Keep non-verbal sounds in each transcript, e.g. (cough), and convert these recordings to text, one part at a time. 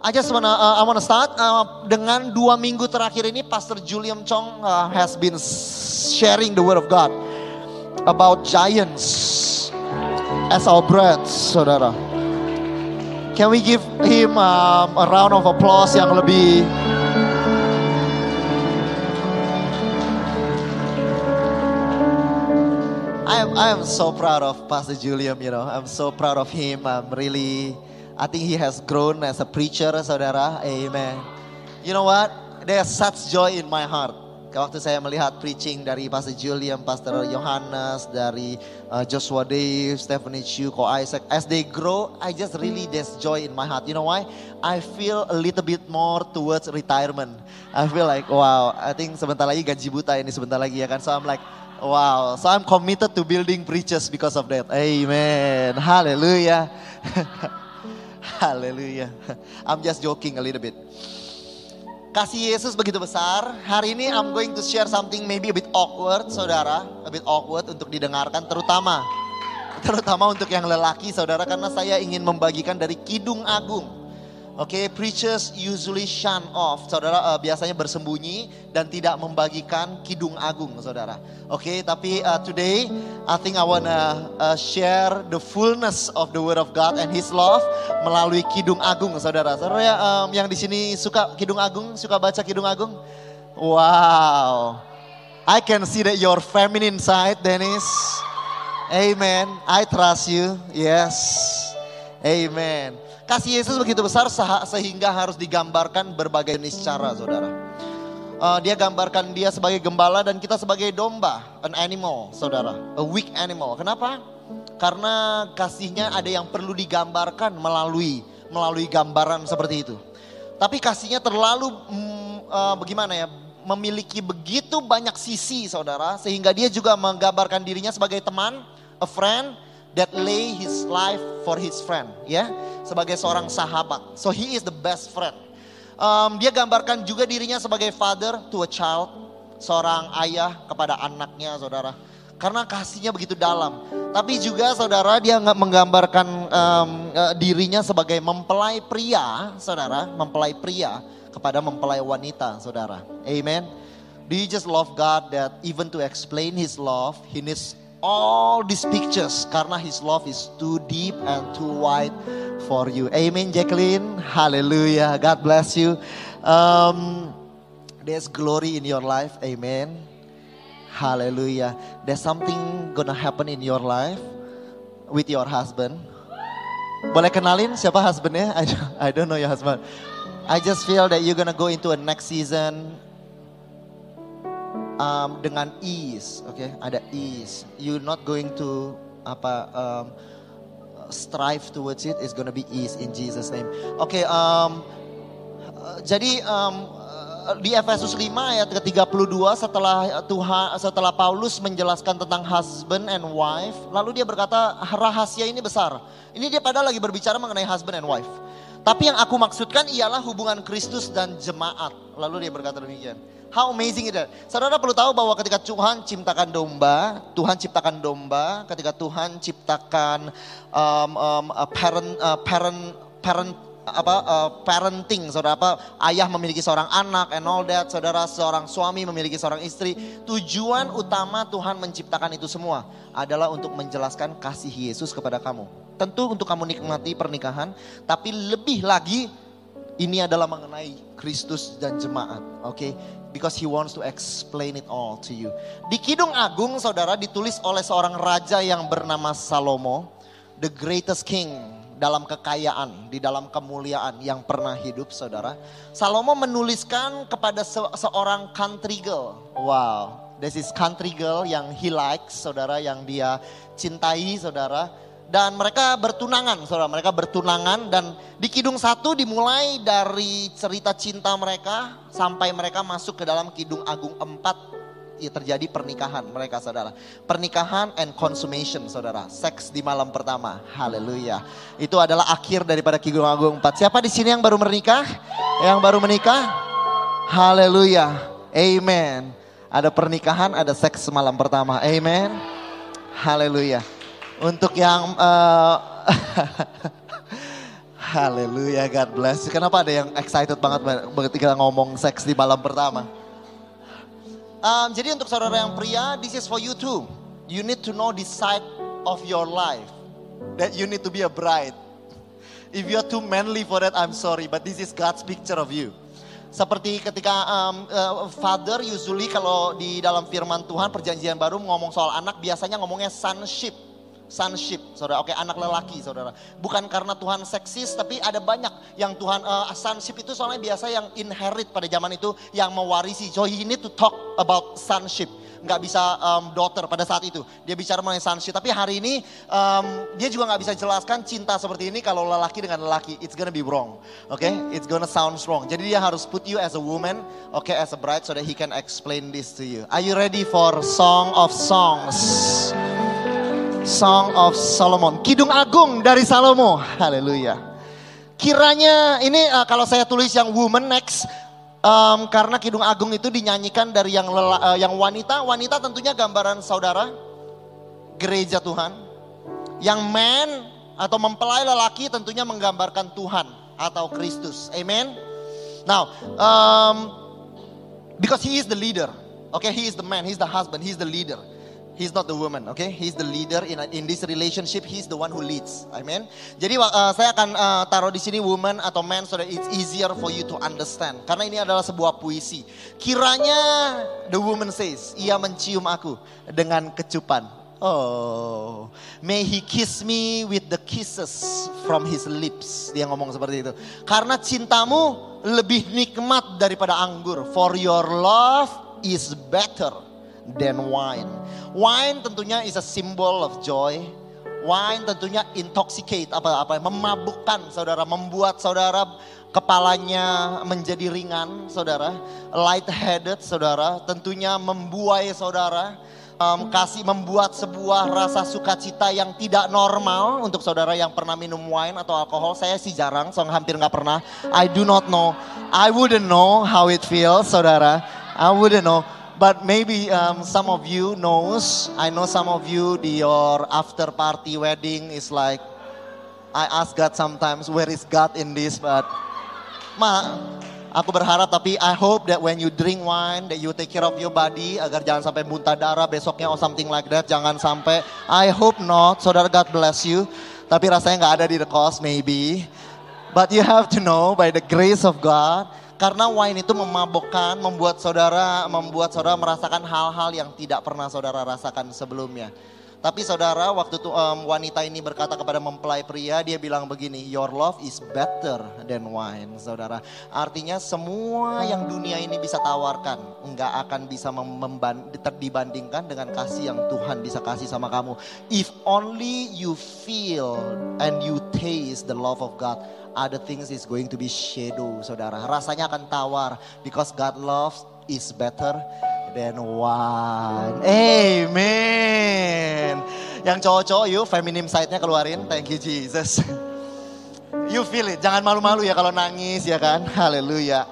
I just wanna uh, I wanna start uh, dengan dua minggu terakhir ini Pastor Julian Chong uh, has been sharing the word of God about giants as our bread, saudara. Can we give him um, a round of applause yang lebih I am, I am so proud of Pastor Julian, you know. I'm so proud of him. I'm really I think he has grown as a preacher, saudara. Amen. You know what? There's such joy in my heart. Waktu saya melihat preaching dari Pastor Julian, Pastor Johannes, dari uh, Joshua Dave, Stephanie Chu, Ko Isaac. As they grow, I just really there's joy in my heart. You know why? I feel a little bit more towards retirement. I feel like, wow, I think sebentar lagi gaji buta ini sebentar lagi ya kan. So I'm like, wow. So I'm committed to building preachers because of that. Amen. Hallelujah. (laughs) Haleluya. I'm just joking a little bit. Kasih Yesus begitu besar. Hari ini I'm going to share something maybe a bit awkward, saudara. A bit awkward untuk didengarkan, terutama. Terutama untuk yang lelaki, saudara. Karena saya ingin membagikan dari Kidung Agung. Oke, okay, preachers usually shun off, saudara uh, biasanya bersembunyi dan tidak membagikan kidung agung, saudara. Oke, okay, tapi uh, today I think I wanna uh, share the fullness of the word of God and His love melalui kidung agung, saudara. Saudara um, yang di sini suka kidung agung, suka baca kidung agung? Wow, I can see that your feminine side, Dennis. Amen. I trust you. Yes. Amen. Kasih Yesus begitu besar sehingga harus digambarkan berbagai jenis cara, saudara. Uh, dia gambarkan dia sebagai gembala dan kita sebagai domba, an animal, saudara, a weak animal. Kenapa? Karena kasihnya ada yang perlu digambarkan melalui melalui gambaran seperti itu. Tapi kasihnya terlalu mm, uh, bagaimana ya? Memiliki begitu banyak sisi, saudara, sehingga dia juga menggambarkan dirinya sebagai teman, a friend, that lay his life for his friend, ya, sebagai seorang sahabat. So he is the best friend. Um, dia gambarkan juga dirinya sebagai father to a child, seorang ayah kepada anaknya, saudara. Karena kasihnya begitu dalam. Tapi juga saudara dia nggak menggambarkan um, dirinya sebagai mempelai pria, saudara, mempelai pria kepada mempelai wanita, saudara. Amen. Do you just love God that even to explain His love, He needs all these pictures karena his love is too deep and too wide for you. Amen, Jacqueline. Hallelujah. God bless you. Um, there's glory in your life. Amen. Hallelujah. There's something gonna happen in your life with your husband. Boleh kenalin siapa husbandnya? I (laughs) don't, I don't know your husband. I just feel that you're gonna go into a next season um, dengan ease, oke, okay? ada ease. You're not going to apa um, strive towards it. It's gonna be ease in Jesus name. Oke, okay, um, jadi um, di Efesus 5 ayat ke-32 setelah Tuhan setelah Paulus menjelaskan tentang husband and wife, lalu dia berkata rahasia ini besar. Ini dia padahal lagi berbicara mengenai husband and wife. Tapi yang aku maksudkan ialah hubungan Kristus dan jemaat. Lalu dia berkata demikian. How amazing it is. Saudara perlu tahu bahwa ketika Tuhan ciptakan domba, Tuhan ciptakan domba, ketika Tuhan ciptakan um, um, parent, uh, parent, parent apa uh, parenting saudara apa ayah memiliki seorang anak and all that saudara seorang suami memiliki seorang istri tujuan utama Tuhan menciptakan itu semua adalah untuk menjelaskan kasih Yesus kepada kamu tentu untuk kamu nikmati pernikahan tapi lebih lagi ini adalah mengenai Kristus dan jemaat oke okay? Because he wants to explain it all to you. Di Kidung Agung saudara ditulis oleh seorang raja yang bernama Salomo, the greatest king dalam kekayaan, di dalam kemuliaan yang pernah hidup saudara. Salomo menuliskan kepada se seorang country girl. Wow, this is country girl yang he likes saudara, yang dia cintai saudara. Dan mereka bertunangan, saudara. Mereka bertunangan dan di Kidung satu dimulai dari cerita cinta mereka sampai mereka masuk ke dalam Kidung Agung 4 ya terjadi pernikahan mereka saudara. Pernikahan and consummation saudara. Seks di malam pertama. Haleluya. Itu adalah akhir daripada Kidung Agung 4. Siapa di sini yang baru menikah? Yang baru menikah? Haleluya. Amen. Ada pernikahan, ada seks malam pertama. Amen. Haleluya. Untuk yang uh, (laughs) Haleluya, God bless. Kenapa ada yang excited banget ketika ngomong seks di malam pertama? Um, jadi untuk saudara yang pria, this is for you too. You need to know the side of your life that you need to be a bride. If you are too manly for that, I'm sorry, but this is God's picture of you. Seperti ketika um, uh, father usually kalau di dalam firman Tuhan perjanjian baru ngomong soal anak biasanya ngomongnya sonship sonship, saudara. Oke, anak lelaki, saudara. Bukan karena Tuhan seksis, tapi ada banyak yang Tuhan uh, sonship itu soalnya biasa yang inherit pada zaman itu yang mewarisi. So he need to talk about sonship. Nggak bisa um, daughter pada saat itu. Dia bicara mengenai sonship. Tapi hari ini um, dia juga nggak bisa jelaskan cinta seperti ini kalau lelaki dengan lelaki. It's gonna be wrong. Oke, okay? it's gonna sound wrong. Jadi dia harus put you as a woman, oke, okay, as a bride, so that he can explain this to you. Are you ready for Song of Songs? Song of Solomon. Kidung Agung dari Salomo. Haleluya. Kiranya ini uh, kalau saya tulis yang woman next um, karena Kidung Agung itu dinyanyikan dari yang lela, uh, yang wanita. Wanita tentunya gambaran saudara gereja Tuhan. Yang man atau mempelai lelaki tentunya menggambarkan Tuhan atau Kristus. Amen. Now, um, because he is the leader. Okay, he is the man, he's the husband, he's the leader. He's not the woman, okay? He's the leader in in this relationship. He's the one who leads. Amen. Jadi uh, saya akan uh, taruh di sini woman atau man so that it's easier for you to understand. Karena ini adalah sebuah puisi. Kiranya the woman says, ia mencium aku dengan kecupan. Oh, may he kiss me with the kisses from his lips. Dia ngomong seperti itu. Karena cintamu lebih nikmat daripada anggur. For your love is better than wine. Wine tentunya is a symbol of joy. Wine tentunya intoxicate apa apa memabukkan saudara, membuat saudara kepalanya menjadi ringan saudara, light headed saudara, tentunya membuai saudara um, kasih membuat sebuah rasa sukacita yang tidak normal untuk saudara yang pernah minum wine atau alkohol. Saya sih jarang, so hampir nggak pernah. I do not know, I wouldn't know how it feels, saudara. I wouldn't know. But maybe um, some of you knows, I know some of you, the, your after party wedding is like, I ask God sometimes, where is God in this? But, ma, aku berharap tapi I hope that when you drink wine, that you take care of your body, agar jangan sampai muntah darah besoknya or something like that. Jangan sampai, I hope not, saudara God bless you. Tapi rasanya nggak ada di the cost maybe. But you have to know by the grace of God, karena wine itu memabukkan, membuat saudara membuat saudara merasakan hal-hal yang tidak pernah saudara rasakan sebelumnya. Tapi saudara, waktu itu um, wanita ini berkata kepada mempelai pria, dia bilang begini, your love is better than wine, saudara. Artinya semua yang dunia ini bisa tawarkan, enggak akan bisa dibandingkan dengan kasih yang Tuhan bisa kasih sama kamu. If only you feel and you taste the love of God, other things is going to be shadow, saudara. Rasanya akan tawar because God loves is better than one. Amen. Yang cowok-cowok yuk feminim side-nya keluarin. Thank you Jesus. (laughs) You feel it. Jangan malu-malu ya kalau nangis ya kan. Haleluya.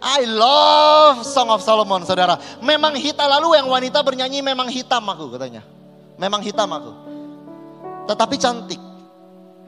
I love Song of Solomon saudara. Memang hitam lalu yang wanita bernyanyi memang hitam aku katanya. Memang hitam aku. Tetapi cantik.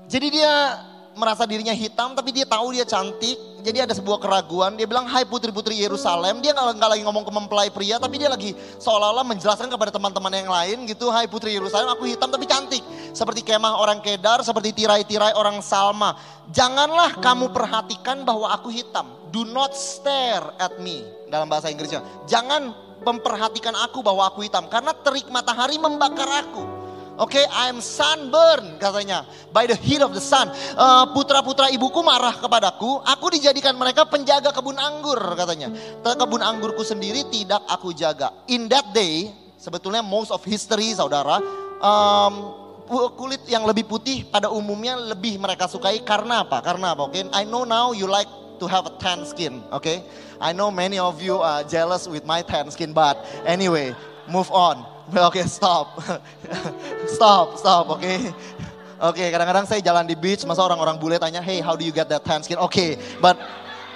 Jadi dia merasa dirinya hitam tapi dia tahu dia cantik. Jadi ada sebuah keraguan. Dia bilang, hai putri-putri Yerusalem. Dia nggak lagi ngomong ke mempelai pria tapi dia lagi seolah-olah menjelaskan kepada teman-teman yang lain gitu. Hai putri Yerusalem aku hitam tapi cantik. Seperti kemah orang kedar, seperti tirai-tirai orang salma. Janganlah kamu perhatikan bahwa aku hitam. Do not stare at me dalam bahasa Inggrisnya. Jangan memperhatikan aku bahwa aku hitam. Karena terik matahari membakar aku. Oke, okay, I'm sunburn katanya. By the heat of the sun. Uh, putra-putra ibuku marah kepadaku. Aku dijadikan mereka penjaga kebun anggur katanya. Kebun anggurku sendiri tidak aku jaga. In that day, sebetulnya most of history saudara. Um, kulit yang lebih putih pada umumnya lebih mereka sukai karena apa? Karena apa? Oke, I know now you like to have a tan skin, oke? I know many of you are jealous with my tan skin, but anyway, move on. Oke, (laughs) stop. stop, stop, oke? Oke, kadang-kadang saya jalan di beach, masa orang-orang bule tanya, hey, how do you get that tan skin? Oke, but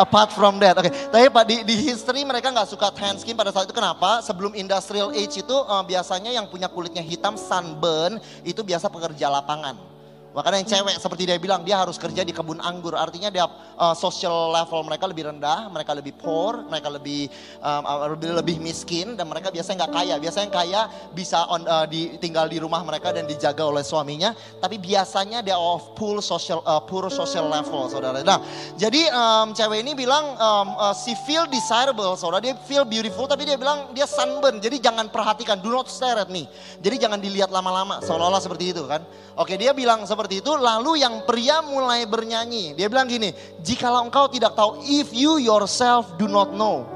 apart from that, oke. Tapi Pak di, di history mereka nggak suka tan skin pada saat itu kenapa? Sebelum industrial age itu eh, biasanya yang punya kulitnya hitam sunburn itu biasa pekerja lapangan. Makanya yang cewek seperti dia bilang dia harus kerja di kebun anggur. Artinya dia uh, social level mereka lebih rendah, mereka lebih poor, mereka lebih um, lebih, lebih miskin dan mereka biasanya nggak kaya. Biasanya yang kaya bisa on, uh, di, tinggal di rumah mereka dan dijaga oleh suaminya. Tapi biasanya dia of poor social uh, poor social level, saudara. Nah, jadi um, cewek ini bilang um, uh, she feel desirable, saudara. Dia feel beautiful, tapi dia bilang dia sunburn. Jadi jangan perhatikan, do not stare at me. Jadi jangan dilihat lama-lama, seolah-olah seperti itu kan. Oke, dia bilang seperti itu. Lalu yang pria mulai bernyanyi. Dia bilang gini, jikalau engkau tidak tahu, if you yourself do not know,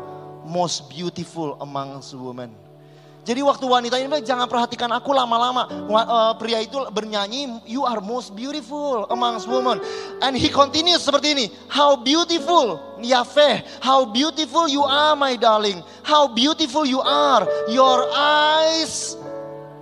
most beautiful amongst women. Jadi waktu wanita ini bilang, jangan perhatikan aku lama-lama. Eh, pria itu bernyanyi, you are most beautiful amongst women. And he continues seperti ini, how beautiful, Yahweh, how beautiful you are my darling. How beautiful you are, your eyes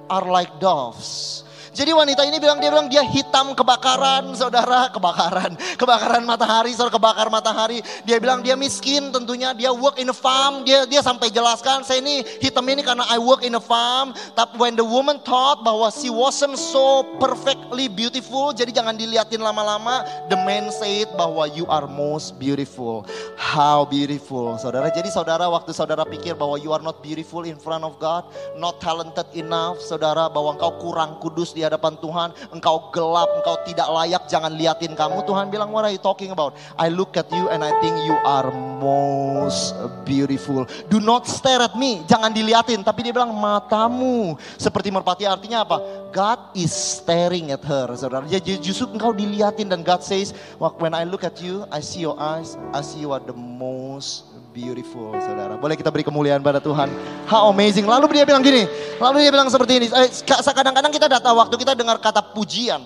are like doves. Jadi wanita ini bilang dia bilang dia hitam kebakaran, saudara kebakaran, kebakaran matahari, saudara kebakar matahari. Dia bilang dia miskin, tentunya dia work in a farm. Dia dia sampai jelaskan saya ini hitam ini karena I work in a farm. Tapi when the woman thought bahwa she wasn't so perfectly beautiful, jadi jangan diliatin lama-lama. The man said bahwa you are most beautiful. How beautiful, saudara. Jadi saudara waktu saudara pikir bahwa you are not beautiful in front of God, not talented enough, saudara bahwa engkau kurang kudus di hadapan Tuhan, engkau gelap, engkau tidak layak, jangan liatin kamu. Tuhan bilang, what are you talking about? I look at you and I think you are most beautiful. Do not stare at me, jangan diliatin. Tapi dia bilang, matamu seperti merpati artinya apa? God is staring at her, saudara. Jadi justru engkau diliatin dan God says, when I look at you, I see your eyes, I see you are the most beautiful saudara. Boleh kita beri kemuliaan pada Tuhan. How amazing. Lalu dia bilang gini, lalu dia bilang seperti ini. Eh, kadang-kadang kita datang waktu kita dengar kata pujian.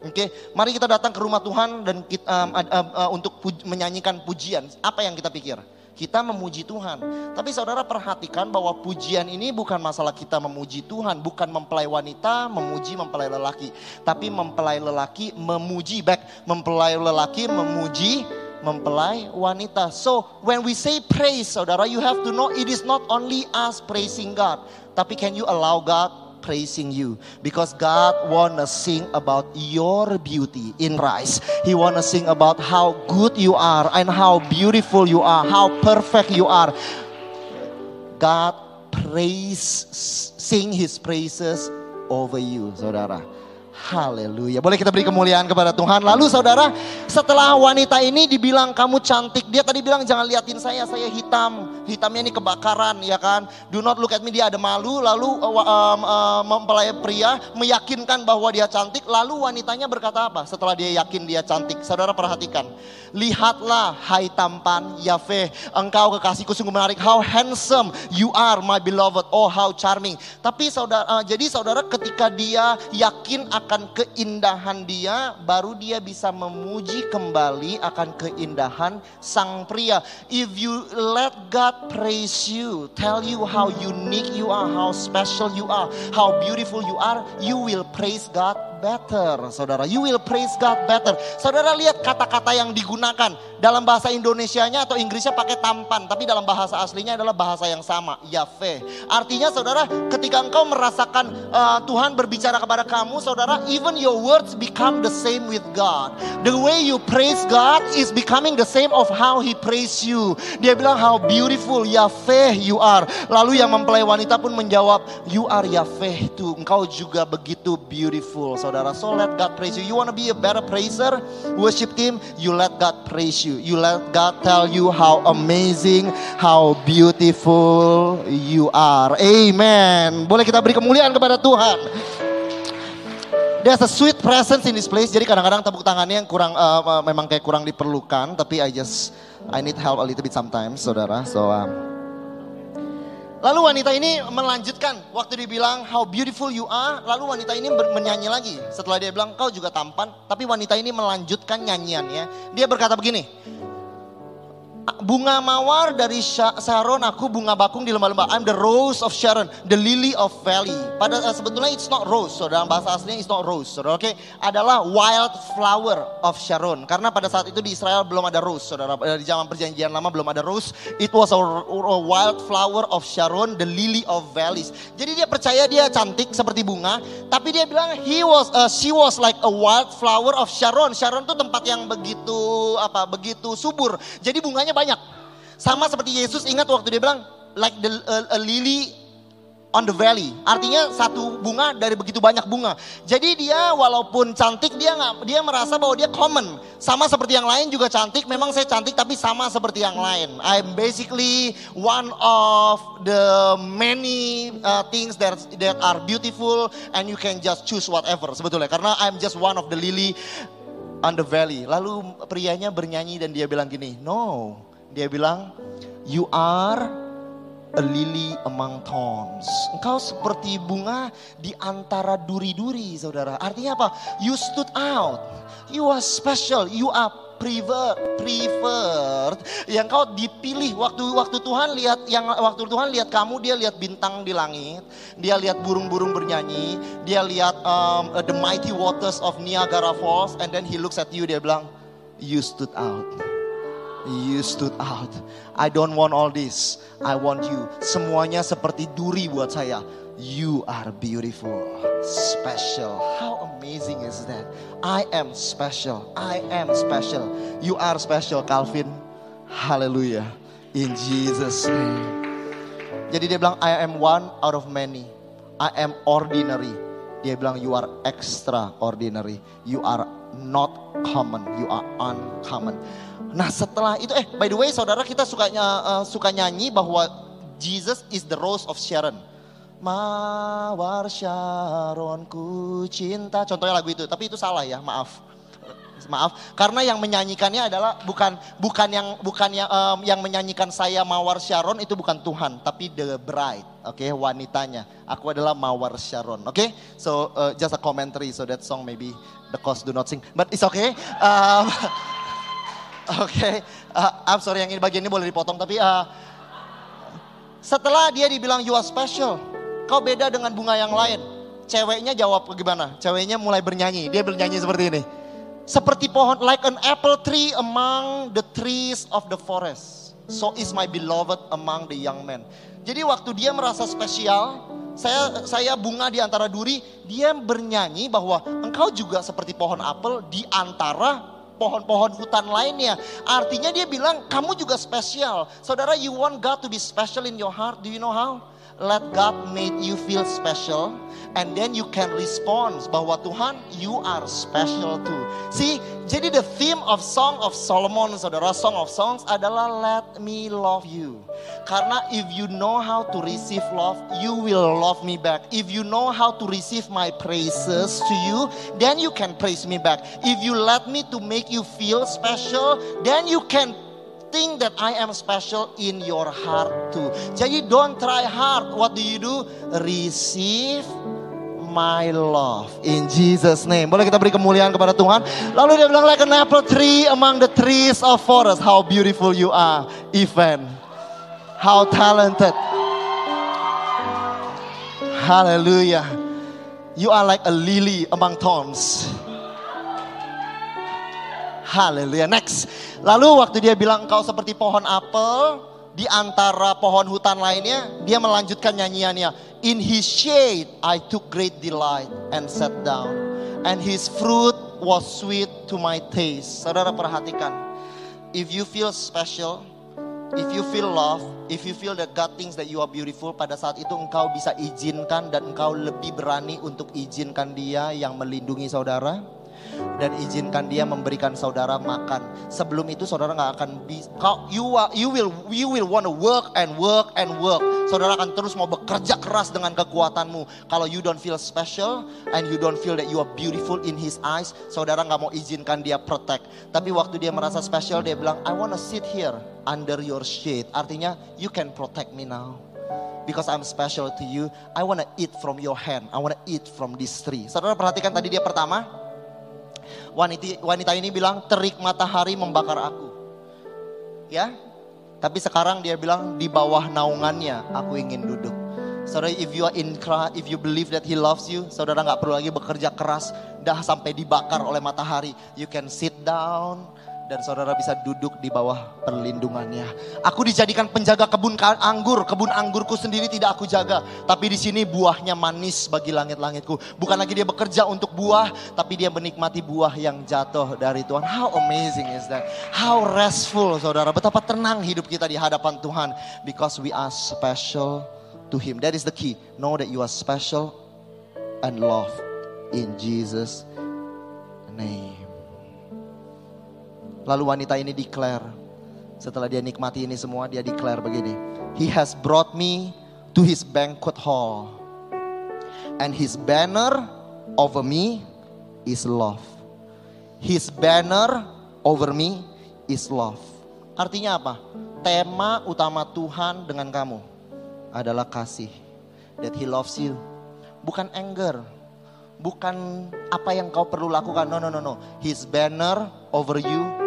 Oke, mari kita datang ke rumah Tuhan dan kita, um, uh, uh, untuk puj- menyanyikan pujian. Apa yang kita pikir? Kita memuji Tuhan. Tapi saudara perhatikan bahwa pujian ini bukan masalah kita memuji Tuhan. Bukan mempelai wanita memuji mempelai lelaki. Tapi mempelai lelaki memuji back. Mempelai lelaki memuji mempelai wanita. So when we say praise, saudara, you have to know it is not only us praising God, tapi can you allow God praising you? Because God wanna sing about your beauty in Christ. He wanna sing about how good you are and how beautiful you are, how perfect you are. God praise, sing His praises over you, saudara. Haleluya. Boleh kita beri kemuliaan kepada Tuhan. Lalu saudara, setelah wanita ini dibilang kamu cantik, dia tadi bilang jangan liatin saya, saya hitam. Hitamnya ini kebakaran ya kan. Do not look at me, dia ada malu. Lalu um, um, mempelai pria meyakinkan bahwa dia cantik. Lalu wanitanya berkata apa setelah dia yakin dia cantik? Saudara perhatikan. Lihatlah hai tampan Yahweh, engkau kekasihku sungguh menarik. How handsome you are my beloved. Oh how charming. Tapi saudara, uh, jadi saudara ketika dia yakin akan keindahan dia, baru dia bisa memuji kembali akan keindahan sang pria. If you let God praise you, tell you how unique you are, how special you are, how beautiful you are, you will praise God better, saudara. You will praise God better. Saudara lihat kata-kata yang digunakan dalam bahasa Indonesianya atau Inggrisnya pakai tampan, tapi dalam bahasa aslinya adalah bahasa yang sama, Yahweh. Artinya saudara, ketika engkau merasakan uh, Tuhan berbicara kepada kamu, saudara, even your words become the same with God. The way you praise God is becoming the same of how He praise you. Dia bilang how beautiful Yahweh you are. Lalu yang mempelai wanita pun menjawab, you are Yahweh too. Engkau juga begitu beautiful, saudara. So let God praise you. You want to be a better praiser, worship team, you let God praise you. You let God tell you how amazing, how beautiful you are. Amen. Boleh kita beri kemuliaan kepada Tuhan. There's a sweet presence in this place. Jadi kadang-kadang tepuk tangannya yang kurang uh, memang kayak kurang diperlukan, tapi I just I need help a little bit sometimes, saudara. So um, Lalu wanita ini melanjutkan waktu dibilang how beautiful you are, lalu wanita ini menyanyi lagi. Setelah dia bilang kau juga tampan, tapi wanita ini melanjutkan nyanyiannya. Dia berkata begini, bunga mawar dari Sha- Sharon, aku bunga bakung di lembah-lembah. I'm the rose of Sharon, the lily of valley. Pada eh, sebetulnya it's not rose, dalam bahasa aslinya it's not rose, saudara. Oke, adalah wild flower of Sharon. Karena pada saat itu di Israel belum ada rose, saudara. Eh, Di zaman perjanjian lama belum ada rose. It was a, a wild flower of Sharon, the lily of valleys. Jadi dia percaya dia cantik seperti bunga, tapi dia bilang he was, uh, she was like a wild flower of Sharon. Sharon itu tempat yang begitu apa, begitu subur. Jadi bunganya banyak. Sama seperti Yesus ingat waktu dia bilang like the a, a lily on the valley. Artinya satu bunga dari begitu banyak bunga. Jadi dia walaupun cantik dia nggak dia merasa bahwa dia common. Sama seperti yang lain juga cantik. Memang saya cantik tapi sama seperti yang lain. I'm basically one of the many uh, things that that are beautiful and you can just choose whatever sebetulnya. Karena I'm just one of the lily on the valley. Lalu prianya bernyanyi dan dia bilang gini, no. Dia bilang, you are a lily among thorns. Engkau seperti bunga di antara duri-duri, saudara. Artinya apa? You stood out. You are special. You are preferred, preferred. Yang kau dipilih waktu waktu Tuhan lihat yang waktu Tuhan lihat kamu dia lihat bintang di langit, dia lihat burung-burung bernyanyi, dia lihat um, the mighty waters of Niagara Falls, and then he looks at you dia bilang, you stood out. You stood out. I don't want all this. I want you. Semuanya seperti duri buat saya. You are beautiful, special. How amazing is that? I am special. I am special. You are special, Calvin. Hallelujah. In Jesus name. Jadi dia bilang I am one out of many. I am ordinary. Dia bilang you are extraordinary. You are not common. You are uncommon. Nah setelah itu eh by the way saudara kita sukanya eh, suka nyanyi bahwa Jesus is the rose of Sharon. Mawar Sharon ku cinta. Contohnya lagu itu, tapi itu salah ya, maaf. Maaf, karena yang menyanyikannya adalah bukan bukan yang bukan yang em, yang menyanyikan saya Mawar Sharon itu bukan Tuhan, tapi the bride, oke, wanitanya. Aku adalah Mawar Sharon, oke? So uh, just a commentary, so that song maybe the cost do not sing, but it's okay. Um, (laughs) Oke, uh, I'm sorry yang ini bagian ini boleh dipotong tapi uh, setelah dia dibilang you are special, kau beda dengan bunga yang lain. Ceweknya jawab gimana? Ceweknya mulai bernyanyi. Dia bernyanyi seperti ini. Seperti pohon like an apple tree among the trees of the forest. So is my beloved among the young men. Jadi waktu dia merasa spesial, saya saya bunga di antara duri, dia bernyanyi bahwa engkau juga seperti pohon apel di antara pohon-pohon hutan lainnya. Artinya dia bilang kamu juga spesial. Saudara, you want God to be special in your heart. Do you know how? Let God make you feel special and then you can respond bahwa Tuhan you are special too. See, jadi the theme of Song of Solomon, saudara, Song of Songs adalah let me love you. Karena if you know how to receive love, you will love me back. If you know how to receive my praises to you, then you can praise me back. If you let me to make you feel special, then you can think that I am special in your heart too. Jadi don't try hard. What do you do? Receive my love in Jesus name. Boleh kita beri kemuliaan kepada Tuhan. Lalu dia bilang like an apple tree among the trees of forest. How beautiful you are, Ivan. How talented. Hallelujah. You are like a lily among thorns. Haleluya. Next. Lalu waktu dia bilang kau seperti pohon apel di antara pohon hutan lainnya, dia melanjutkan nyanyiannya. In his shade I took great delight and sat down. And his fruit was sweet to my taste. Saudara perhatikan. If you feel special, if you feel love, if you feel that God thinks that you are beautiful, pada saat itu engkau bisa izinkan dan engkau lebih berani untuk izinkan dia yang melindungi saudara dan izinkan dia memberikan saudara makan. Sebelum itu saudara nggak akan bisa. You you will you will want to work and work and work. Saudara akan terus mau bekerja keras dengan kekuatanmu. Kalau you don't feel special and you don't feel that you are beautiful in his eyes, saudara nggak mau izinkan dia protect. Tapi waktu dia merasa special dia bilang I wanna sit here under your shade. Artinya you can protect me now. because I'm special to you. I wanna eat from your hand. I wanna eat from this tree. Saudara perhatikan tadi dia pertama. Wanita, wanita ini bilang terik matahari membakar aku. Ya, tapi sekarang dia bilang di bawah naungannya aku ingin duduk. Saudara, if you are in Christ, if you believe that He loves you, saudara nggak perlu lagi bekerja keras, dah sampai dibakar oleh matahari. You can sit down, dan saudara bisa duduk di bawah perlindungannya. Aku dijadikan penjaga kebun anggur, kebun anggurku sendiri tidak aku jaga, tapi di sini buahnya manis bagi langit-langitku. Bukan lagi dia bekerja untuk buah, tapi dia menikmati buah yang jatuh dari Tuhan. How amazing is that? How restful, saudara. Betapa tenang hidup kita di hadapan Tuhan, because we are special to Him. That is the key. Know that you are special and loved in Jesus' name. Lalu wanita ini declare, setelah dia nikmati ini semua, dia declare begini. He has brought me to his banquet hall. And his banner over me is love. His banner over me is love. Artinya apa? Tema utama Tuhan dengan kamu adalah kasih. That he loves you. Bukan anger. Bukan apa yang kau perlu lakukan. No, no, no, no. His banner over you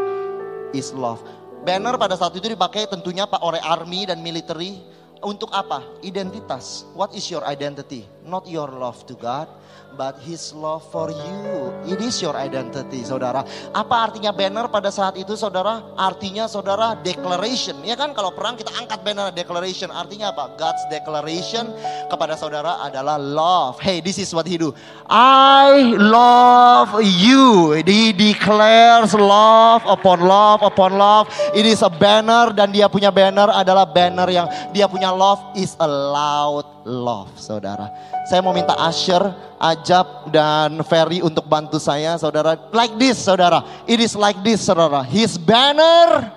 is love. Banner pada saat itu dipakai tentunya Pak oleh army dan military. Untuk apa? Identitas. What is your identity? Not your love to God, but His love for you. It is your identity, saudara. Apa artinya banner pada saat itu, saudara? Artinya, saudara, declaration. Ya kan, kalau perang kita angkat banner declaration. Artinya apa? God's declaration kepada saudara adalah love. Hey, this is what He do. I love you. He declares love upon love upon love. It is a banner dan dia punya banner adalah banner yang dia punya love is a loud love, saudara. Saya mau minta Asher, Ajab, dan Ferry untuk bantu saya, saudara. Like this, saudara. It is like this, saudara. His banner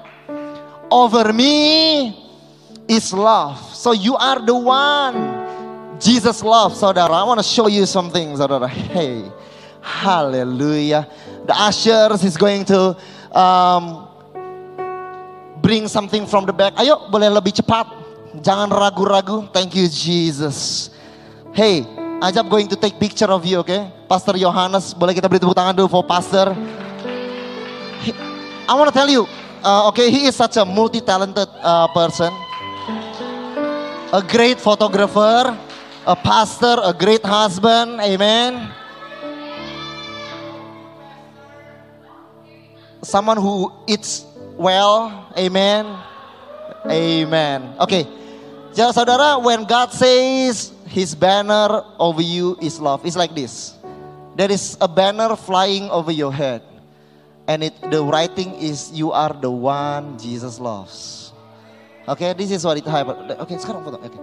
over me is love. So you are the one. Jesus love, saudara. I want to show you something, saudara. Hey, hallelujah. The ushers is going to um, bring something from the back. Ayo, boleh lebih cepat. Jangan ragu-ragu. Thank you, Jesus. Hey, Ajab going to take picture of you, okay? Pastor Yohanes, boleh kita beri tepuk tangan dulu for Pastor. I want to tell you, uh, okay, he is such a multi-talented uh, person. A great photographer, a pastor, a great husband, amen. Someone who eats well, amen. Amen. Okay. Jadi saudara, when God says his banner over you is love. It's like this. There is a banner flying over your head. And it, the writing is you are the one Jesus loves. Okay, this is what it happened. Okay, sekarang foto. Okay.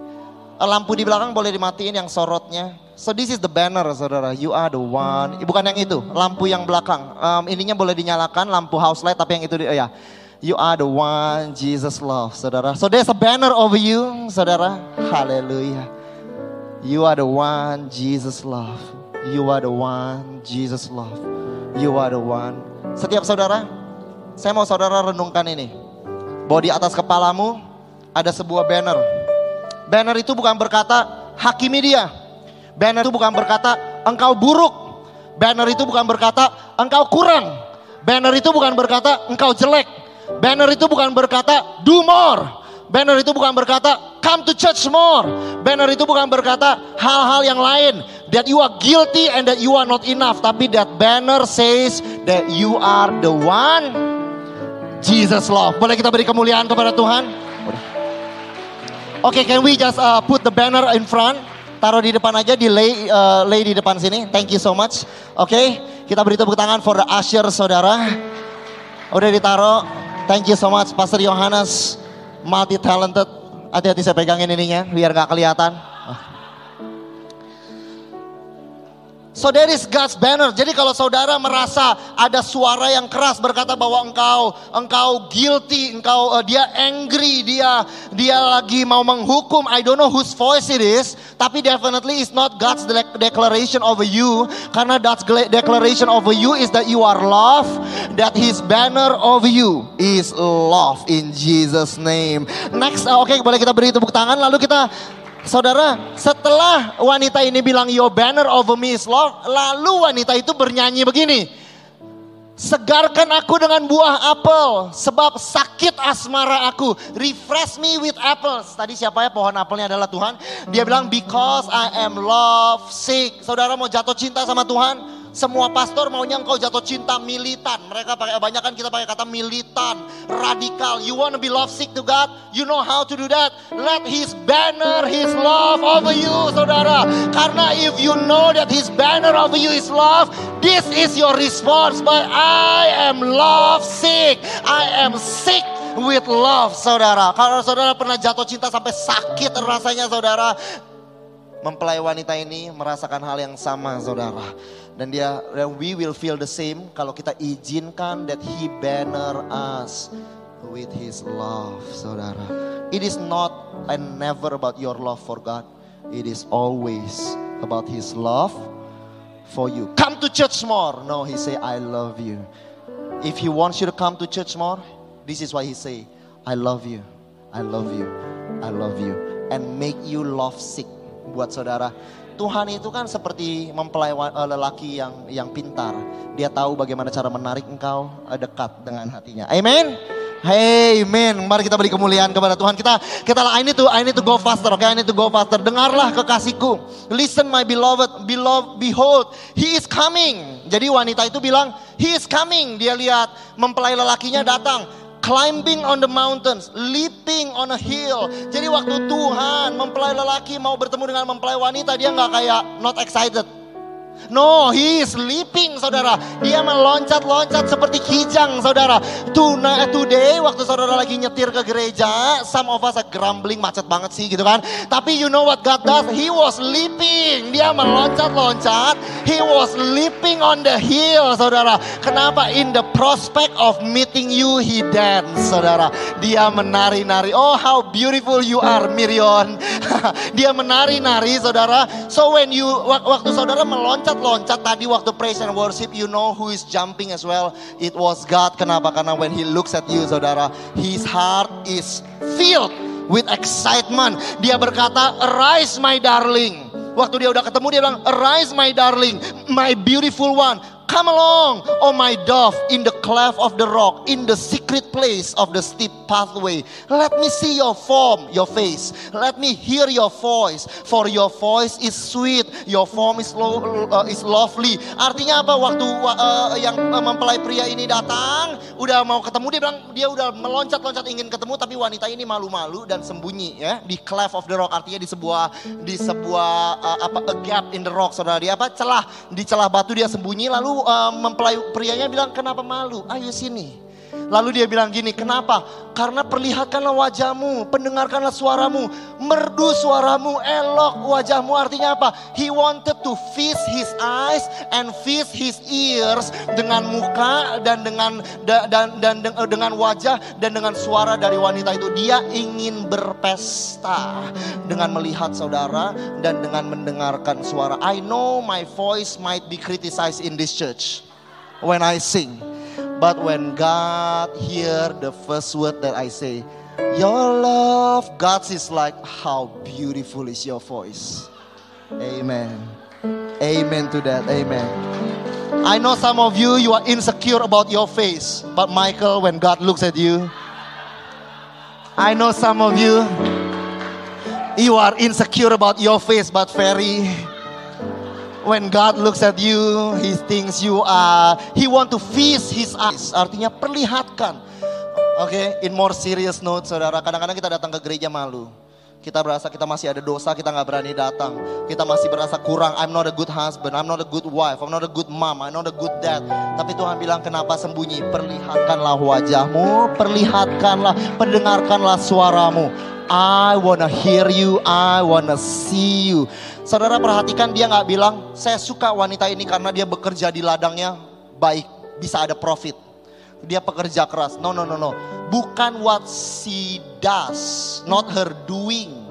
Lampu di belakang boleh dimatiin yang sorotnya. So this is the banner, saudara. You are the one. Bukan yang itu, lampu yang belakang. Ininya boleh dinyalakan, lampu house light, tapi yang itu, oh ya. You are the one Jesus loves, saudara. So there's a banner over you, saudara. Hallelujah. You are the one Jesus love. You are the one Jesus love. You are the one. Setiap saudara, saya mau saudara renungkan ini. Bahwa di atas kepalamu ada sebuah banner. Banner itu bukan berkata hakimi dia. Banner itu bukan berkata engkau buruk. Banner itu bukan berkata engkau kurang. Banner itu bukan berkata engkau jelek. Banner itu bukan berkata do more. Banner itu bukan berkata come to church more. Banner itu bukan berkata hal-hal yang lain. That you are guilty and that you are not enough. Tapi that banner says that you are the one Jesus love. Boleh kita beri kemuliaan kepada Tuhan? Oke, okay, can we just uh, put the banner in front? Taruh di depan aja, di lay, uh, lay di depan sini. Thank you so much. Oke, okay, kita beri tepuk tangan for the usher saudara. Udah ditaruh. Thank you so much Pastor Yohanes multi talented. Hati-hati saya pegangin ininya biar gak kelihatan. So that is God's banner. Jadi kalau saudara merasa ada suara yang keras berkata bahwa engkau engkau guilty, engkau uh, dia angry, dia dia lagi mau menghukum. I don't know whose voice it is, tapi definitely it's not God's de declaration over you. Karena God's declaration over you is that you are love, that His banner over you is love in Jesus name. Next, oke okay, boleh kita beri tepuk tangan lalu kita Saudara, setelah wanita ini bilang your banner over me is love, lalu wanita itu bernyanyi begini. Segarkan aku dengan buah apel, sebab sakit asmara aku. Refresh me with apples. Tadi siapa ya pohon apelnya adalah Tuhan. Dia bilang because I am love sick. Saudara mau jatuh cinta sama Tuhan? Semua pastor maunya engkau jatuh cinta militan. Mereka pakai banyak kan kita pakai kata militan, radikal. You want to be love sick to God? You know how to do that? Let His banner, His love over you, saudara. Karena if you know that His banner over you is love, this is your response. But I am love sick. I am sick with love, saudara. Kalau saudara pernah jatuh cinta sampai sakit rasanya, saudara, mempelai wanita ini merasakan hal yang sama, saudara dan dia dan we will feel the same kalau kita izinkan that he banner us with his love saudara. It is not and never about your love for God. It is always about his love for you. Come to church more. No he say I love you. If he wants you to come to church more this is why he say I love you. I love you. I love you. And make you love sick. Buat saudara Tuhan itu kan seperti mempelai eh, lelaki yang yang pintar. Dia tahu bagaimana cara menarik engkau eh, dekat dengan hatinya. Amin. Amen. Mari kita beri kemuliaan kepada Tuhan. Kita kita I need to I need to go faster. Okay? I need to go faster. Dengarlah kekasihku. Listen my beloved, beloved, behold, he is coming. Jadi wanita itu bilang, he is coming. Dia lihat mempelai lelakinya datang climbing on the mountains, leaping on a hill. Jadi waktu Tuhan mempelai lelaki mau bertemu dengan mempelai wanita, dia nggak kayak not excited. No, he is leaping saudara. Dia meloncat-loncat seperti kijang saudara. Tuna, today waktu saudara lagi nyetir ke gereja, some of us are grumbling, macet banget sih gitu kan. Tapi you know what God does? He was leaping. Dia meloncat-loncat. He was leaping on the hill saudara. Kenapa? In the prospect of meeting you, he dance saudara. Dia menari-nari. Oh how beautiful you are Mirion. (laughs) Dia menari-nari saudara. So when you, waktu saudara meloncat loncat-loncat tadi waktu praise and worship, you know who is jumping as well. It was God. Kenapa? Karena when He looks at you, saudara, His heart is filled with excitement. Dia berkata, arise my darling. Waktu dia udah ketemu dia bilang, arise my darling, my beautiful one. Come along, oh my dove, in the cleft of the rock, in the secret place of the steep pathway. Let me see your form, your face. Let me hear your voice, for your voice is sweet, your form is lo uh, is lovely. Artinya apa? Waktu uh, yang uh, mempelai pria ini datang, udah mau ketemu dia bilang dia udah meloncat-loncat ingin ketemu, tapi wanita ini malu-malu dan sembunyi ya di cleft of the rock. Artinya di sebuah di sebuah uh, apa a gap in the rock, saudara dia apa celah di celah batu dia sembunyi lalu uh, mempelai prianya bilang kenapa malu? Ayo sini. Lalu dia bilang gini, kenapa? Karena perlihatkanlah wajahmu, pendengarkanlah suaramu, merdu suaramu, elok wajahmu. Artinya apa? He wanted to feast his eyes and feast his ears dengan muka dan dengan dan dan, dan eh, dengan wajah dan dengan suara dari wanita itu. Dia ingin berpesta dengan melihat saudara dan dengan mendengarkan suara. I know my voice might be criticized in this church when I sing. But when God hear the first word that I say, your love, God is like, how beautiful is your voice. Amen. Amen to that. Amen. I know some of you, you are insecure about your face. But Michael, when God looks at you, I know some of you, you are insecure about your face, but very when God looks at you, He thinks you are, He want to feast His eyes. Artinya perlihatkan. Oke, okay? in more serious note, saudara. Kadang-kadang kita datang ke gereja malu. Kita berasa kita masih ada dosa, kita nggak berani datang. Kita masih berasa kurang. I'm not a good husband, I'm not a good wife, I'm not a good mom, I'm not a good dad. Tapi Tuhan bilang kenapa sembunyi? Perlihatkanlah wajahmu, perlihatkanlah, pendengarkanlah suaramu. I wanna hear you, I wanna see you. Saudara perhatikan dia nggak bilang, saya suka wanita ini karena dia bekerja di ladangnya baik, bisa ada profit. Dia pekerja keras. No, no, no, no. Bukan what she does, not her doing.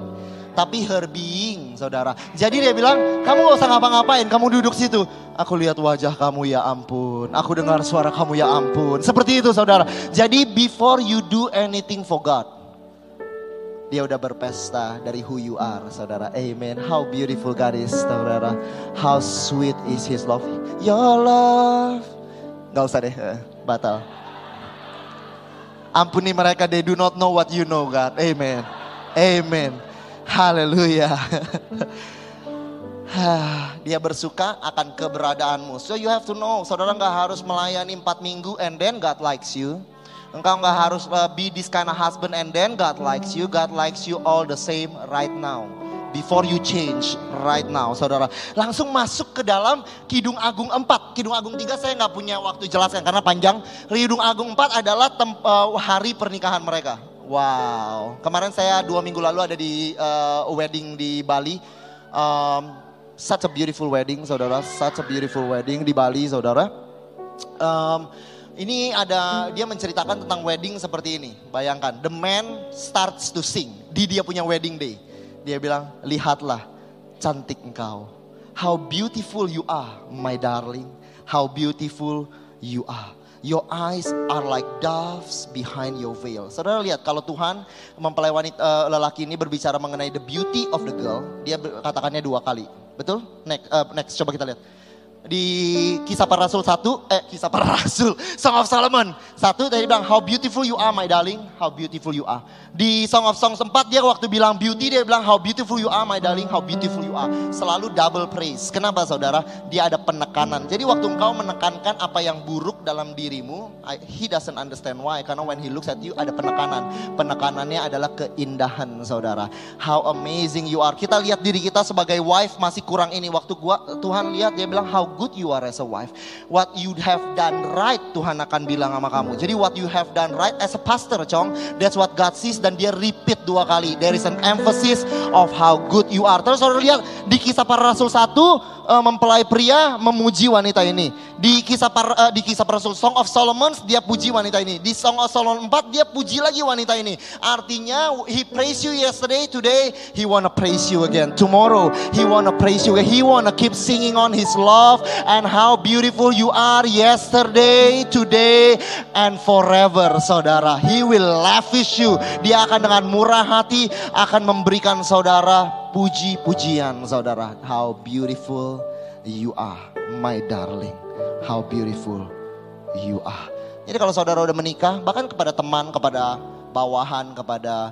Tapi her being, saudara. Jadi dia bilang, kamu gak usah ngapa-ngapain, kamu duduk situ. Aku lihat wajah kamu ya ampun. Aku dengar suara kamu ya ampun. Seperti itu saudara. Jadi before you do anything for God. Dia udah berpesta dari who you are, saudara. Amen. How beautiful God is, saudara. How sweet is His love. Your love. Gak usah deh, eh, batal. Ampuni mereka, they do not know what you know, God. Amen. Amen. Haleluya. (sighs) Dia bersuka akan keberadaanmu. So you have to know, saudara nggak harus melayani empat minggu and then God likes you. Engkau nggak harus uh, be this kind of husband and then God likes you. God likes you all the same right now. Before you change right now, saudara. Langsung masuk ke dalam Kidung Agung 4. Kidung Agung 3 saya nggak punya waktu jelaskan karena panjang. Kidung Agung 4 adalah uh, hari pernikahan mereka. Wow. Kemarin saya dua minggu lalu ada di uh, wedding di Bali. Um, such a beautiful wedding, saudara. Such a beautiful wedding di Bali, saudara. Um, ini ada dia menceritakan tentang wedding seperti ini. Bayangkan, the man starts to sing di dia punya wedding day. Dia bilang, "Lihatlah cantik engkau. How beautiful you are, my darling. How beautiful you are." Your eyes are like doves behind your veil. Saudara lihat kalau Tuhan mempelai wanita uh, lelaki ini berbicara mengenai the beauty of the girl, dia katakannya dua kali. Betul? Next, uh, next coba kita lihat di kisah para rasul satu, eh kisah para (laughs) rasul, Song of Solomon satu tadi bilang how beautiful you are my darling, how beautiful you are. Di Song of Songs 4 dia waktu bilang beauty dia bilang how beautiful you are my darling, how beautiful you are. Selalu double praise. Kenapa saudara? Dia ada penekanan. Jadi waktu engkau menekankan apa yang buruk dalam dirimu, he doesn't understand why. Karena when he looks at you ada penekanan. Penekanannya adalah keindahan saudara. How amazing you are. Kita lihat diri kita sebagai wife masih kurang ini. Waktu gua Tuhan lihat dia bilang how good you are as a wife. What you have done right Tuhan akan bilang sama kamu. Jadi what you have done right as a pastor, Chong, that's what God sees dan dia repeat dua kali. There is an emphasis of how good you are. Terus saudara lihat di kisah para rasul satu uh, mempelai pria memuji wanita ini. Di kisah para, uh, di kisah para rasul Song of Solomon dia puji wanita ini. Di Song of Solomon 4 dia puji lagi wanita ini. Artinya he praise you yesterday, today he wanna praise you again. Tomorrow he wanna praise you. He wanna keep singing on his love and how beautiful you are yesterday, today and forever, saudara. He will lavish you. Dia akan dengan murah hati akan memberikan saudara puji-pujian, saudara. How beautiful you are, my darling. How beautiful you are. Jadi kalau saudara udah menikah, bahkan kepada teman, kepada bawahan, kepada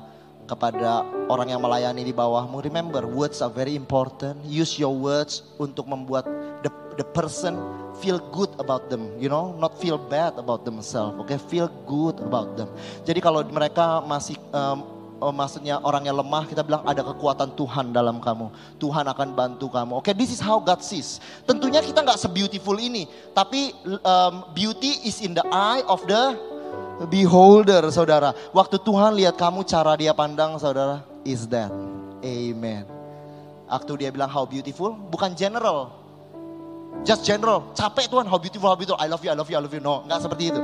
kepada orang yang melayani di bawahmu. Remember, words are very important. Use your words untuk membuat the the person feel good about them, you know, not feel bad about themselves. Okay? feel good about them. Jadi kalau mereka masih um, maksudnya orangnya lemah, kita bilang ada kekuatan Tuhan dalam kamu. Tuhan akan bantu kamu. Okay, this is how God sees. Tentunya kita nggak sebeautiful ini, tapi um, beauty is in the eye of the beholder, saudara. Waktu Tuhan lihat kamu, cara dia pandang, saudara, is that. Amen. Waktu dia bilang how beautiful, bukan general. Just general, capek Tuhan, how beautiful, how beautiful, I love you, I love you, I love you. No, nggak seperti itu.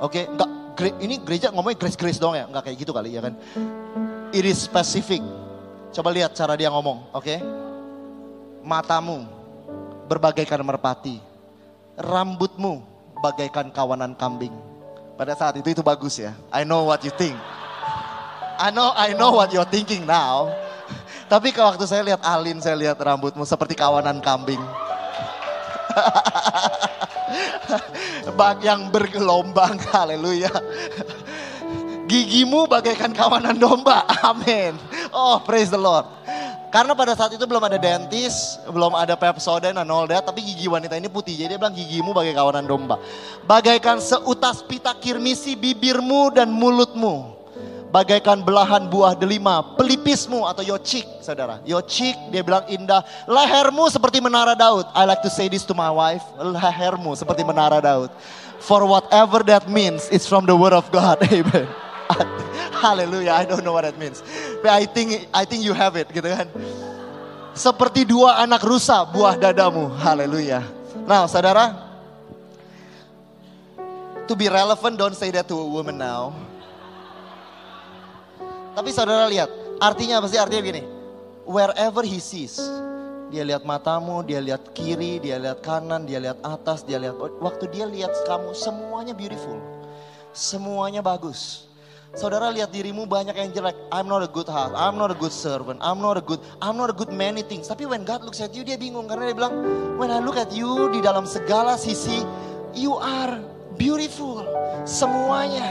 Oke, okay? nggak, ini gereja ngomongnya grace-grace dong ya, nggak kayak gitu kali ya kan. It is specific. Coba lihat cara dia ngomong, oke. Okay? Matamu berbagaikan merpati, rambutmu bagaikan kawanan kambing pada saat itu itu bagus ya. I know what you think. I know I know what you're thinking now. (laughs) Tapi waktu saya lihat Alin, saya lihat rambutmu seperti kawanan kambing. (laughs) Bak yang bergelombang, haleluya. Gigimu bagaikan kawanan domba, (laughs) amin. Oh praise the Lord. Karena pada saat itu belum ada dentis, belum ada Pepsodent dan all that, tapi gigi wanita ini putih. Jadi dia bilang gigimu bagai kawanan domba. Bagaikan seutas pita kirmisi bibirmu dan mulutmu. Bagaikan belahan buah delima, pelipismu atau your cheek, saudara. Your cheek, dia bilang indah. Lehermu seperti menara Daud. I like to say this to my wife. Lehermu seperti menara Daud. For whatever that means, it's from the word of God. (laughs) Amen. Haleluya, I don't know what that means. But I think I think you have it gitu kan. Seperti dua anak rusa buah dadamu. Haleluya. Nah, saudara, to be relevant don't say that to a woman now. Tapi saudara lihat, artinya apa sih? Artinya begini. Wherever he sees, dia lihat matamu, dia lihat kiri, dia lihat kanan, dia lihat atas, dia lihat waktu dia lihat kamu semuanya beautiful. Semuanya bagus Saudara lihat dirimu banyak yang jelek. I'm not a good heart. I'm not a good servant. I'm not a good. I'm not a good many things. Tapi when God looks at you, dia bingung karena dia bilang, when I look at you di dalam segala sisi, you are beautiful. Semuanya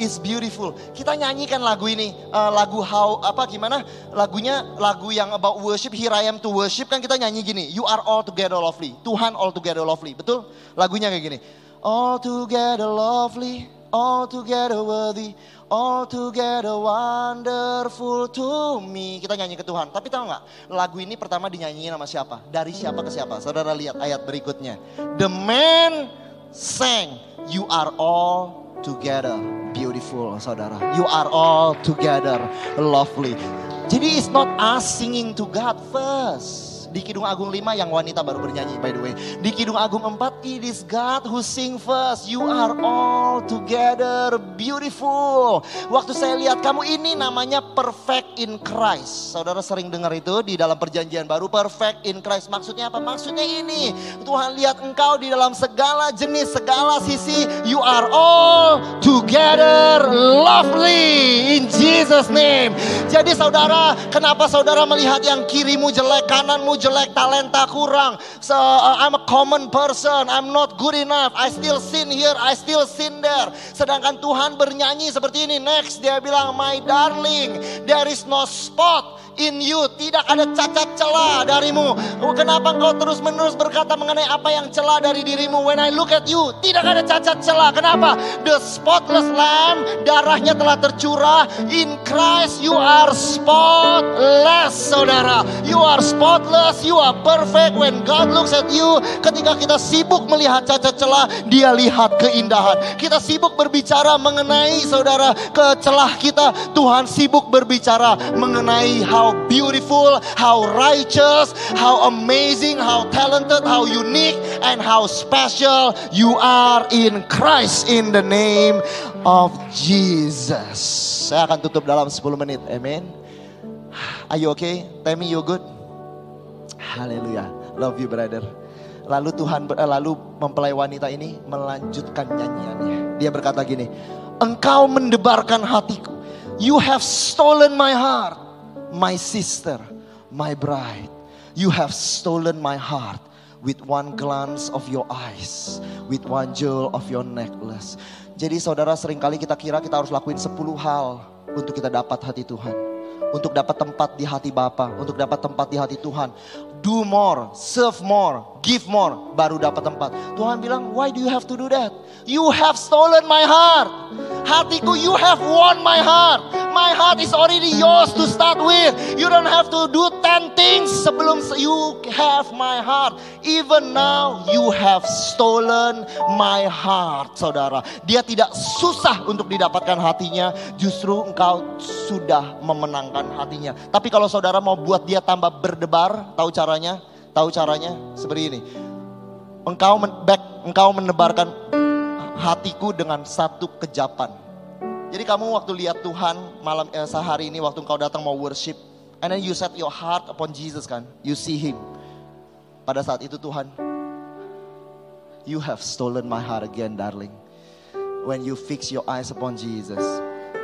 is beautiful. Kita nyanyikan lagu ini, uh, lagu how apa gimana? Lagunya lagu yang about worship, Here I am to worship kan kita nyanyi gini, You are all together lovely. Tuhan all together lovely. Betul? Lagunya kayak gini. All together lovely, all together worthy, all together wonderful to me. Kita nyanyi ke Tuhan. Tapi tahu nggak? Lagu ini pertama dinyanyiin sama siapa? Dari siapa ke siapa? Saudara lihat ayat berikutnya. The man sang, you are all together beautiful, saudara. You are all together lovely. Jadi it's not us singing to God first. Di Kidung Agung 5 yang wanita baru bernyanyi by the way. Di Kidung Agung 4 it is God who sing first. You are all together beautiful. Waktu saya lihat kamu ini namanya perfect in Christ. Saudara sering dengar itu di dalam perjanjian baru perfect in Christ. Maksudnya apa? Maksudnya ini. Tuhan lihat engkau di dalam segala jenis, segala sisi. You are all together lovely in Jesus name. Jadi saudara, kenapa saudara melihat yang kirimu jelek, kananmu jelek, talenta kurang. So, uh, I'm a common person, I'm not good enough. I still sin here, I still sin there. Sedangkan Tuhan bernyanyi seperti ini. Next dia bilang, my darling, there is no spot in you. Tidak ada cacat celah darimu. Kenapa engkau terus menerus berkata mengenai apa yang celah dari dirimu? When I look at you, tidak ada cacat celah. Kenapa? The spotless lamb, darahnya telah tercurah. In Christ you are spotless, saudara. You are spotless, you are perfect. When God looks at you, ketika kita sibuk melihat cacat celah, dia lihat keindahan. Kita sibuk berbicara mengenai saudara kecelah kita. Tuhan sibuk berbicara mengenai how beautiful, how righteous, how amazing, how talented, how unique, and how special you are in Christ in the name of Jesus. Saya akan tutup dalam 10 menit. Amen. Are you okay? Me you good. Haleluya. Love you brother. Lalu Tuhan eh, lalu mempelai wanita ini melanjutkan nyanyiannya. Dia berkata gini, "Engkau mendebarkan hatiku. You have stolen my heart, my sister, my bride. You have stolen my heart with one glance of your eyes, with one jewel of your necklace." Jadi saudara sering kali kita kira kita harus lakuin 10 hal untuk kita dapat hati Tuhan untuk dapat tempat di hati Bapa, untuk dapat tempat di hati Tuhan. Do more, serve more, give more, baru dapat tempat. Tuhan bilang, why do you have to do that? You have stolen my heart. Hatiku, you have won my heart. My heart is already yours to start with. You don't have to do ten things sebelum you have my heart. Even now, you have stolen my heart, saudara. Dia tidak susah untuk didapatkan hatinya, justru engkau sudah memenangkan hatinya. Tapi kalau saudara mau buat dia tambah berdebar, tahu caranya? Tahu caranya? Seperti ini. Engkau men back, engkau menebarkan hatiku dengan satu kejapan. Jadi kamu waktu lihat Tuhan malam eh, sehari ini waktu engkau datang mau worship, and then you set your heart upon Jesus kan, you see Him. Pada saat itu Tuhan, you have stolen my heart again, darling. When you fix your eyes upon Jesus,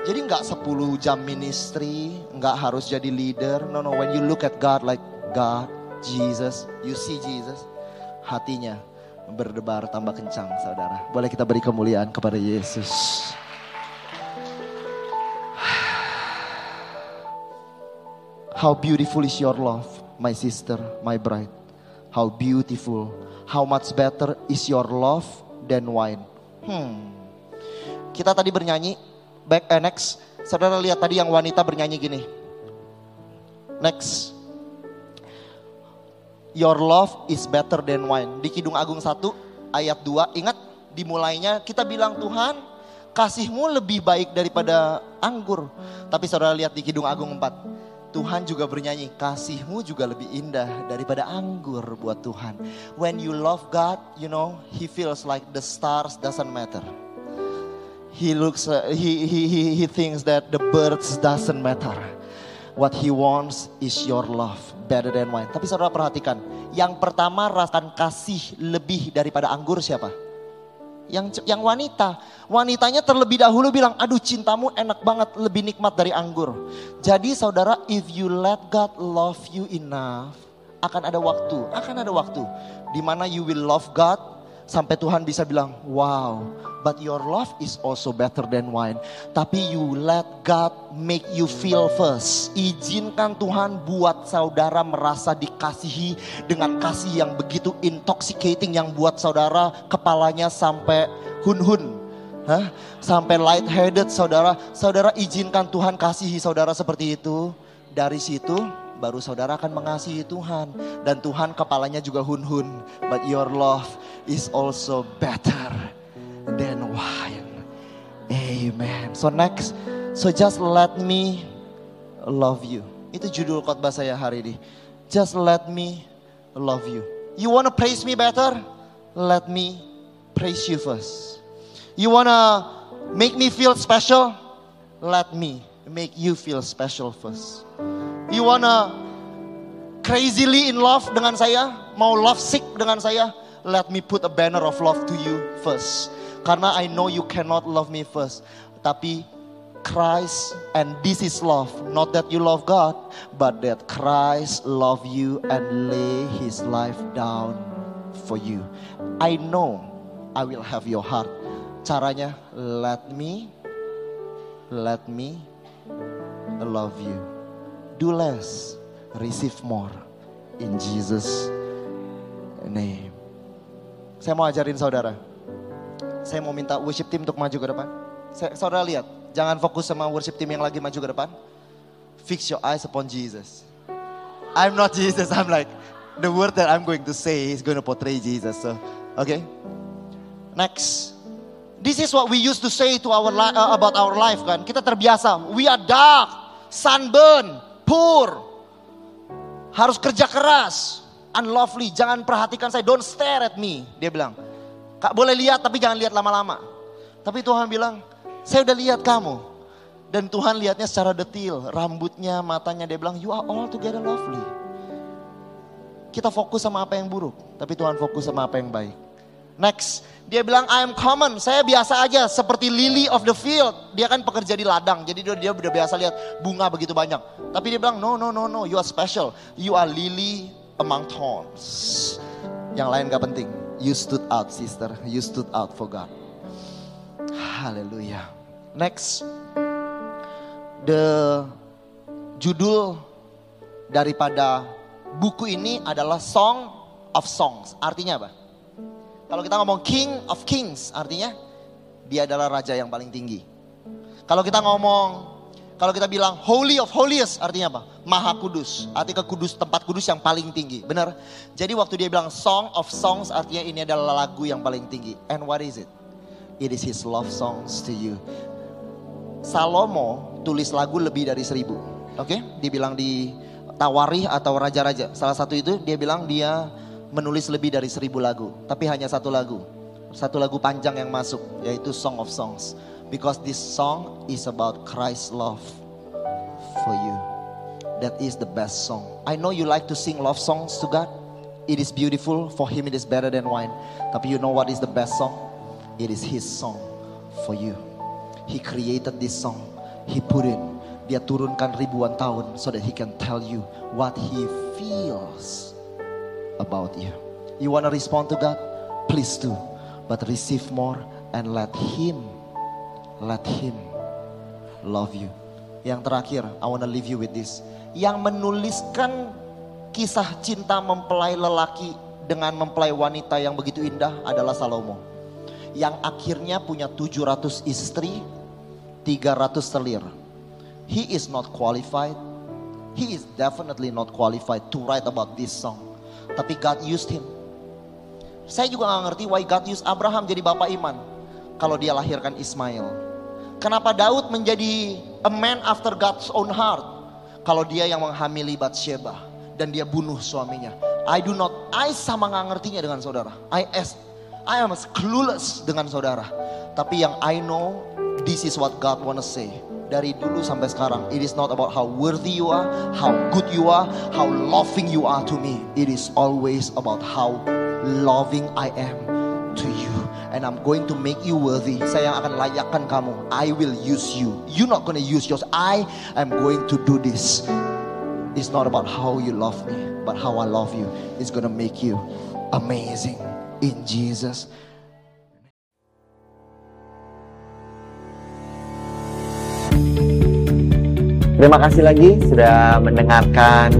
jadi nggak 10 jam ministry, nggak harus jadi leader. No, no. When you look at God like God, Jesus, you see Jesus, hatinya berdebar tambah kencang, saudara. Boleh kita beri kemuliaan kepada Yesus. (sighs) How beautiful is your love, my sister, my bride. How beautiful, how much better is your love than wine. Hmm. Kita tadi bernyanyi, back eh, next. Saudara lihat tadi yang wanita bernyanyi gini. Next. Your love is better than wine. Di Kidung Agung 1 ayat 2, ingat dimulainya kita bilang Tuhan kasihmu lebih baik daripada anggur. Tapi saudara lihat di Kidung Agung 4. Tuhan juga bernyanyi, kasihmu juga lebih indah daripada anggur buat Tuhan. When you love God, you know, He feels like the stars doesn't matter. He looks, uh, he, he, he, he thinks that the birds doesn't matter. What he wants is your love better than wine. Tapi saudara perhatikan, yang pertama rasakan kasih lebih daripada anggur siapa? yang yang wanita. Wanitanya terlebih dahulu bilang, aduh cintamu enak banget, lebih nikmat dari anggur. Jadi saudara, if you let God love you enough, akan ada waktu, akan ada waktu. di mana you will love God, sampai Tuhan bisa bilang, wow, but your love is also better than wine. Tapi you let God make you feel first. Izinkan Tuhan buat saudara merasa dikasihi dengan kasih yang begitu intoxicating yang buat saudara kepalanya sampai hun-hun. Hah? Sampai light headed saudara. Saudara izinkan Tuhan kasihi saudara seperti itu. Dari situ baru saudara akan mengasihi Tuhan. Dan Tuhan kepalanya juga hun-hun. But your love is also better. Amen. So next, so just let me love you. Itu judul khotbah saya hari ini. Just let me love you. You wanna praise me better? Let me praise you first. You wanna make me feel special? Let me make you feel special first. You wanna crazily in love dengan saya? Mau love sick dengan saya? Let me put a banner of love to you first. Karena I know you cannot love me first. Tapi Christ and this is love. Not that you love God, but that Christ love you and lay his life down for you. I know I will have your heart. Caranya let me let me love you. Do less, receive more in Jesus name. Saya mau ajarin saudara. Saya mau minta worship team untuk maju ke depan. Saya, saudara lihat, jangan fokus sama worship team yang lagi maju ke depan. Fix your eyes upon Jesus. I'm not Jesus, I'm like the word that I'm going to say is going to portray Jesus. So, okay. Next. This is what we used to say to our li- uh, about our life kan. Kita terbiasa, we are dark, sunburn, poor. Harus kerja keras, unlovely, jangan perhatikan saya, don't stare at me, dia bilang. Kak boleh lihat tapi jangan lihat lama-lama. Tapi Tuhan bilang, saya udah lihat kamu. Dan Tuhan lihatnya secara detil, rambutnya, matanya, dia bilang, you are all together lovely. Kita fokus sama apa yang buruk, tapi Tuhan fokus sama apa yang baik. Next, dia bilang I am common, saya biasa aja seperti lily of the field. Dia kan pekerja di ladang, jadi dia, dia udah biasa lihat bunga begitu banyak. Tapi dia bilang no no no no, you are special. You are lily among thorns. Yang lain gak penting. You stood out sister, you stood out for God. Haleluya. Next, the judul daripada buku ini adalah Song of Songs. Artinya apa? Kalau kita ngomong King of Kings, artinya dia adalah raja yang paling tinggi. Kalau kita ngomong, kalau kita bilang Holy of Holiest, artinya apa? Maha Kudus. Artinya kudus, tempat kudus yang paling tinggi. Benar? Jadi waktu dia bilang Song of Songs, artinya ini adalah lagu yang paling tinggi. And what is it? It is his love songs to you. Salomo tulis lagu lebih dari seribu. Oke, okay? dibilang di Tawarih atau Raja-Raja. Salah satu itu dia bilang dia menulis lebih dari seribu lagu. Tapi hanya satu lagu. Satu lagu panjang yang masuk yaitu Song of Songs. Because this song is about Christ's love for you. That is the best song. I know you like to sing love songs to God. It is beautiful. For him it is better than wine. But you know what is the best song? It is his song for you. He created this song. He put it. Dia turunkan ribuan tahun so that he can tell you what he feels about you. You want to respond to God? Please do. But receive more and let him let him love you. Yang terakhir, I want to leave you with this. Yang menuliskan kisah cinta mempelai lelaki dengan mempelai wanita yang begitu indah adalah Salomo. Yang akhirnya punya 700 istri, 300 selir. He is not qualified. He is definitely not qualified to write about this song. Tapi God used him. Saya juga gak ngerti why God used Abraham jadi bapak iman. Kalau dia lahirkan Ismail. Kenapa Daud menjadi a man after God's own heart? Kalau dia yang menghamili Bathsheba dan dia bunuh suaminya. I do not, I sama gak ngertinya dengan saudara. I as, I am as clueless dengan saudara. Tapi yang I know, this is what God wanna say dari dulu sampai sekarang. It is not about how worthy you are, how good you are, how loving you are to me. It is always about how loving I am to you and I'm going to make you worthy. Saya yang akan layakkan kamu. I will use you. You're not gonna use yours. I am going to do this. It's not about how you love me, but how I love you. It's gonna make you amazing in Jesus. Terima kasih lagi sudah mendengarkan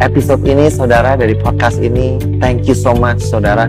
episode ini saudara dari podcast ini. Thank you so much saudara.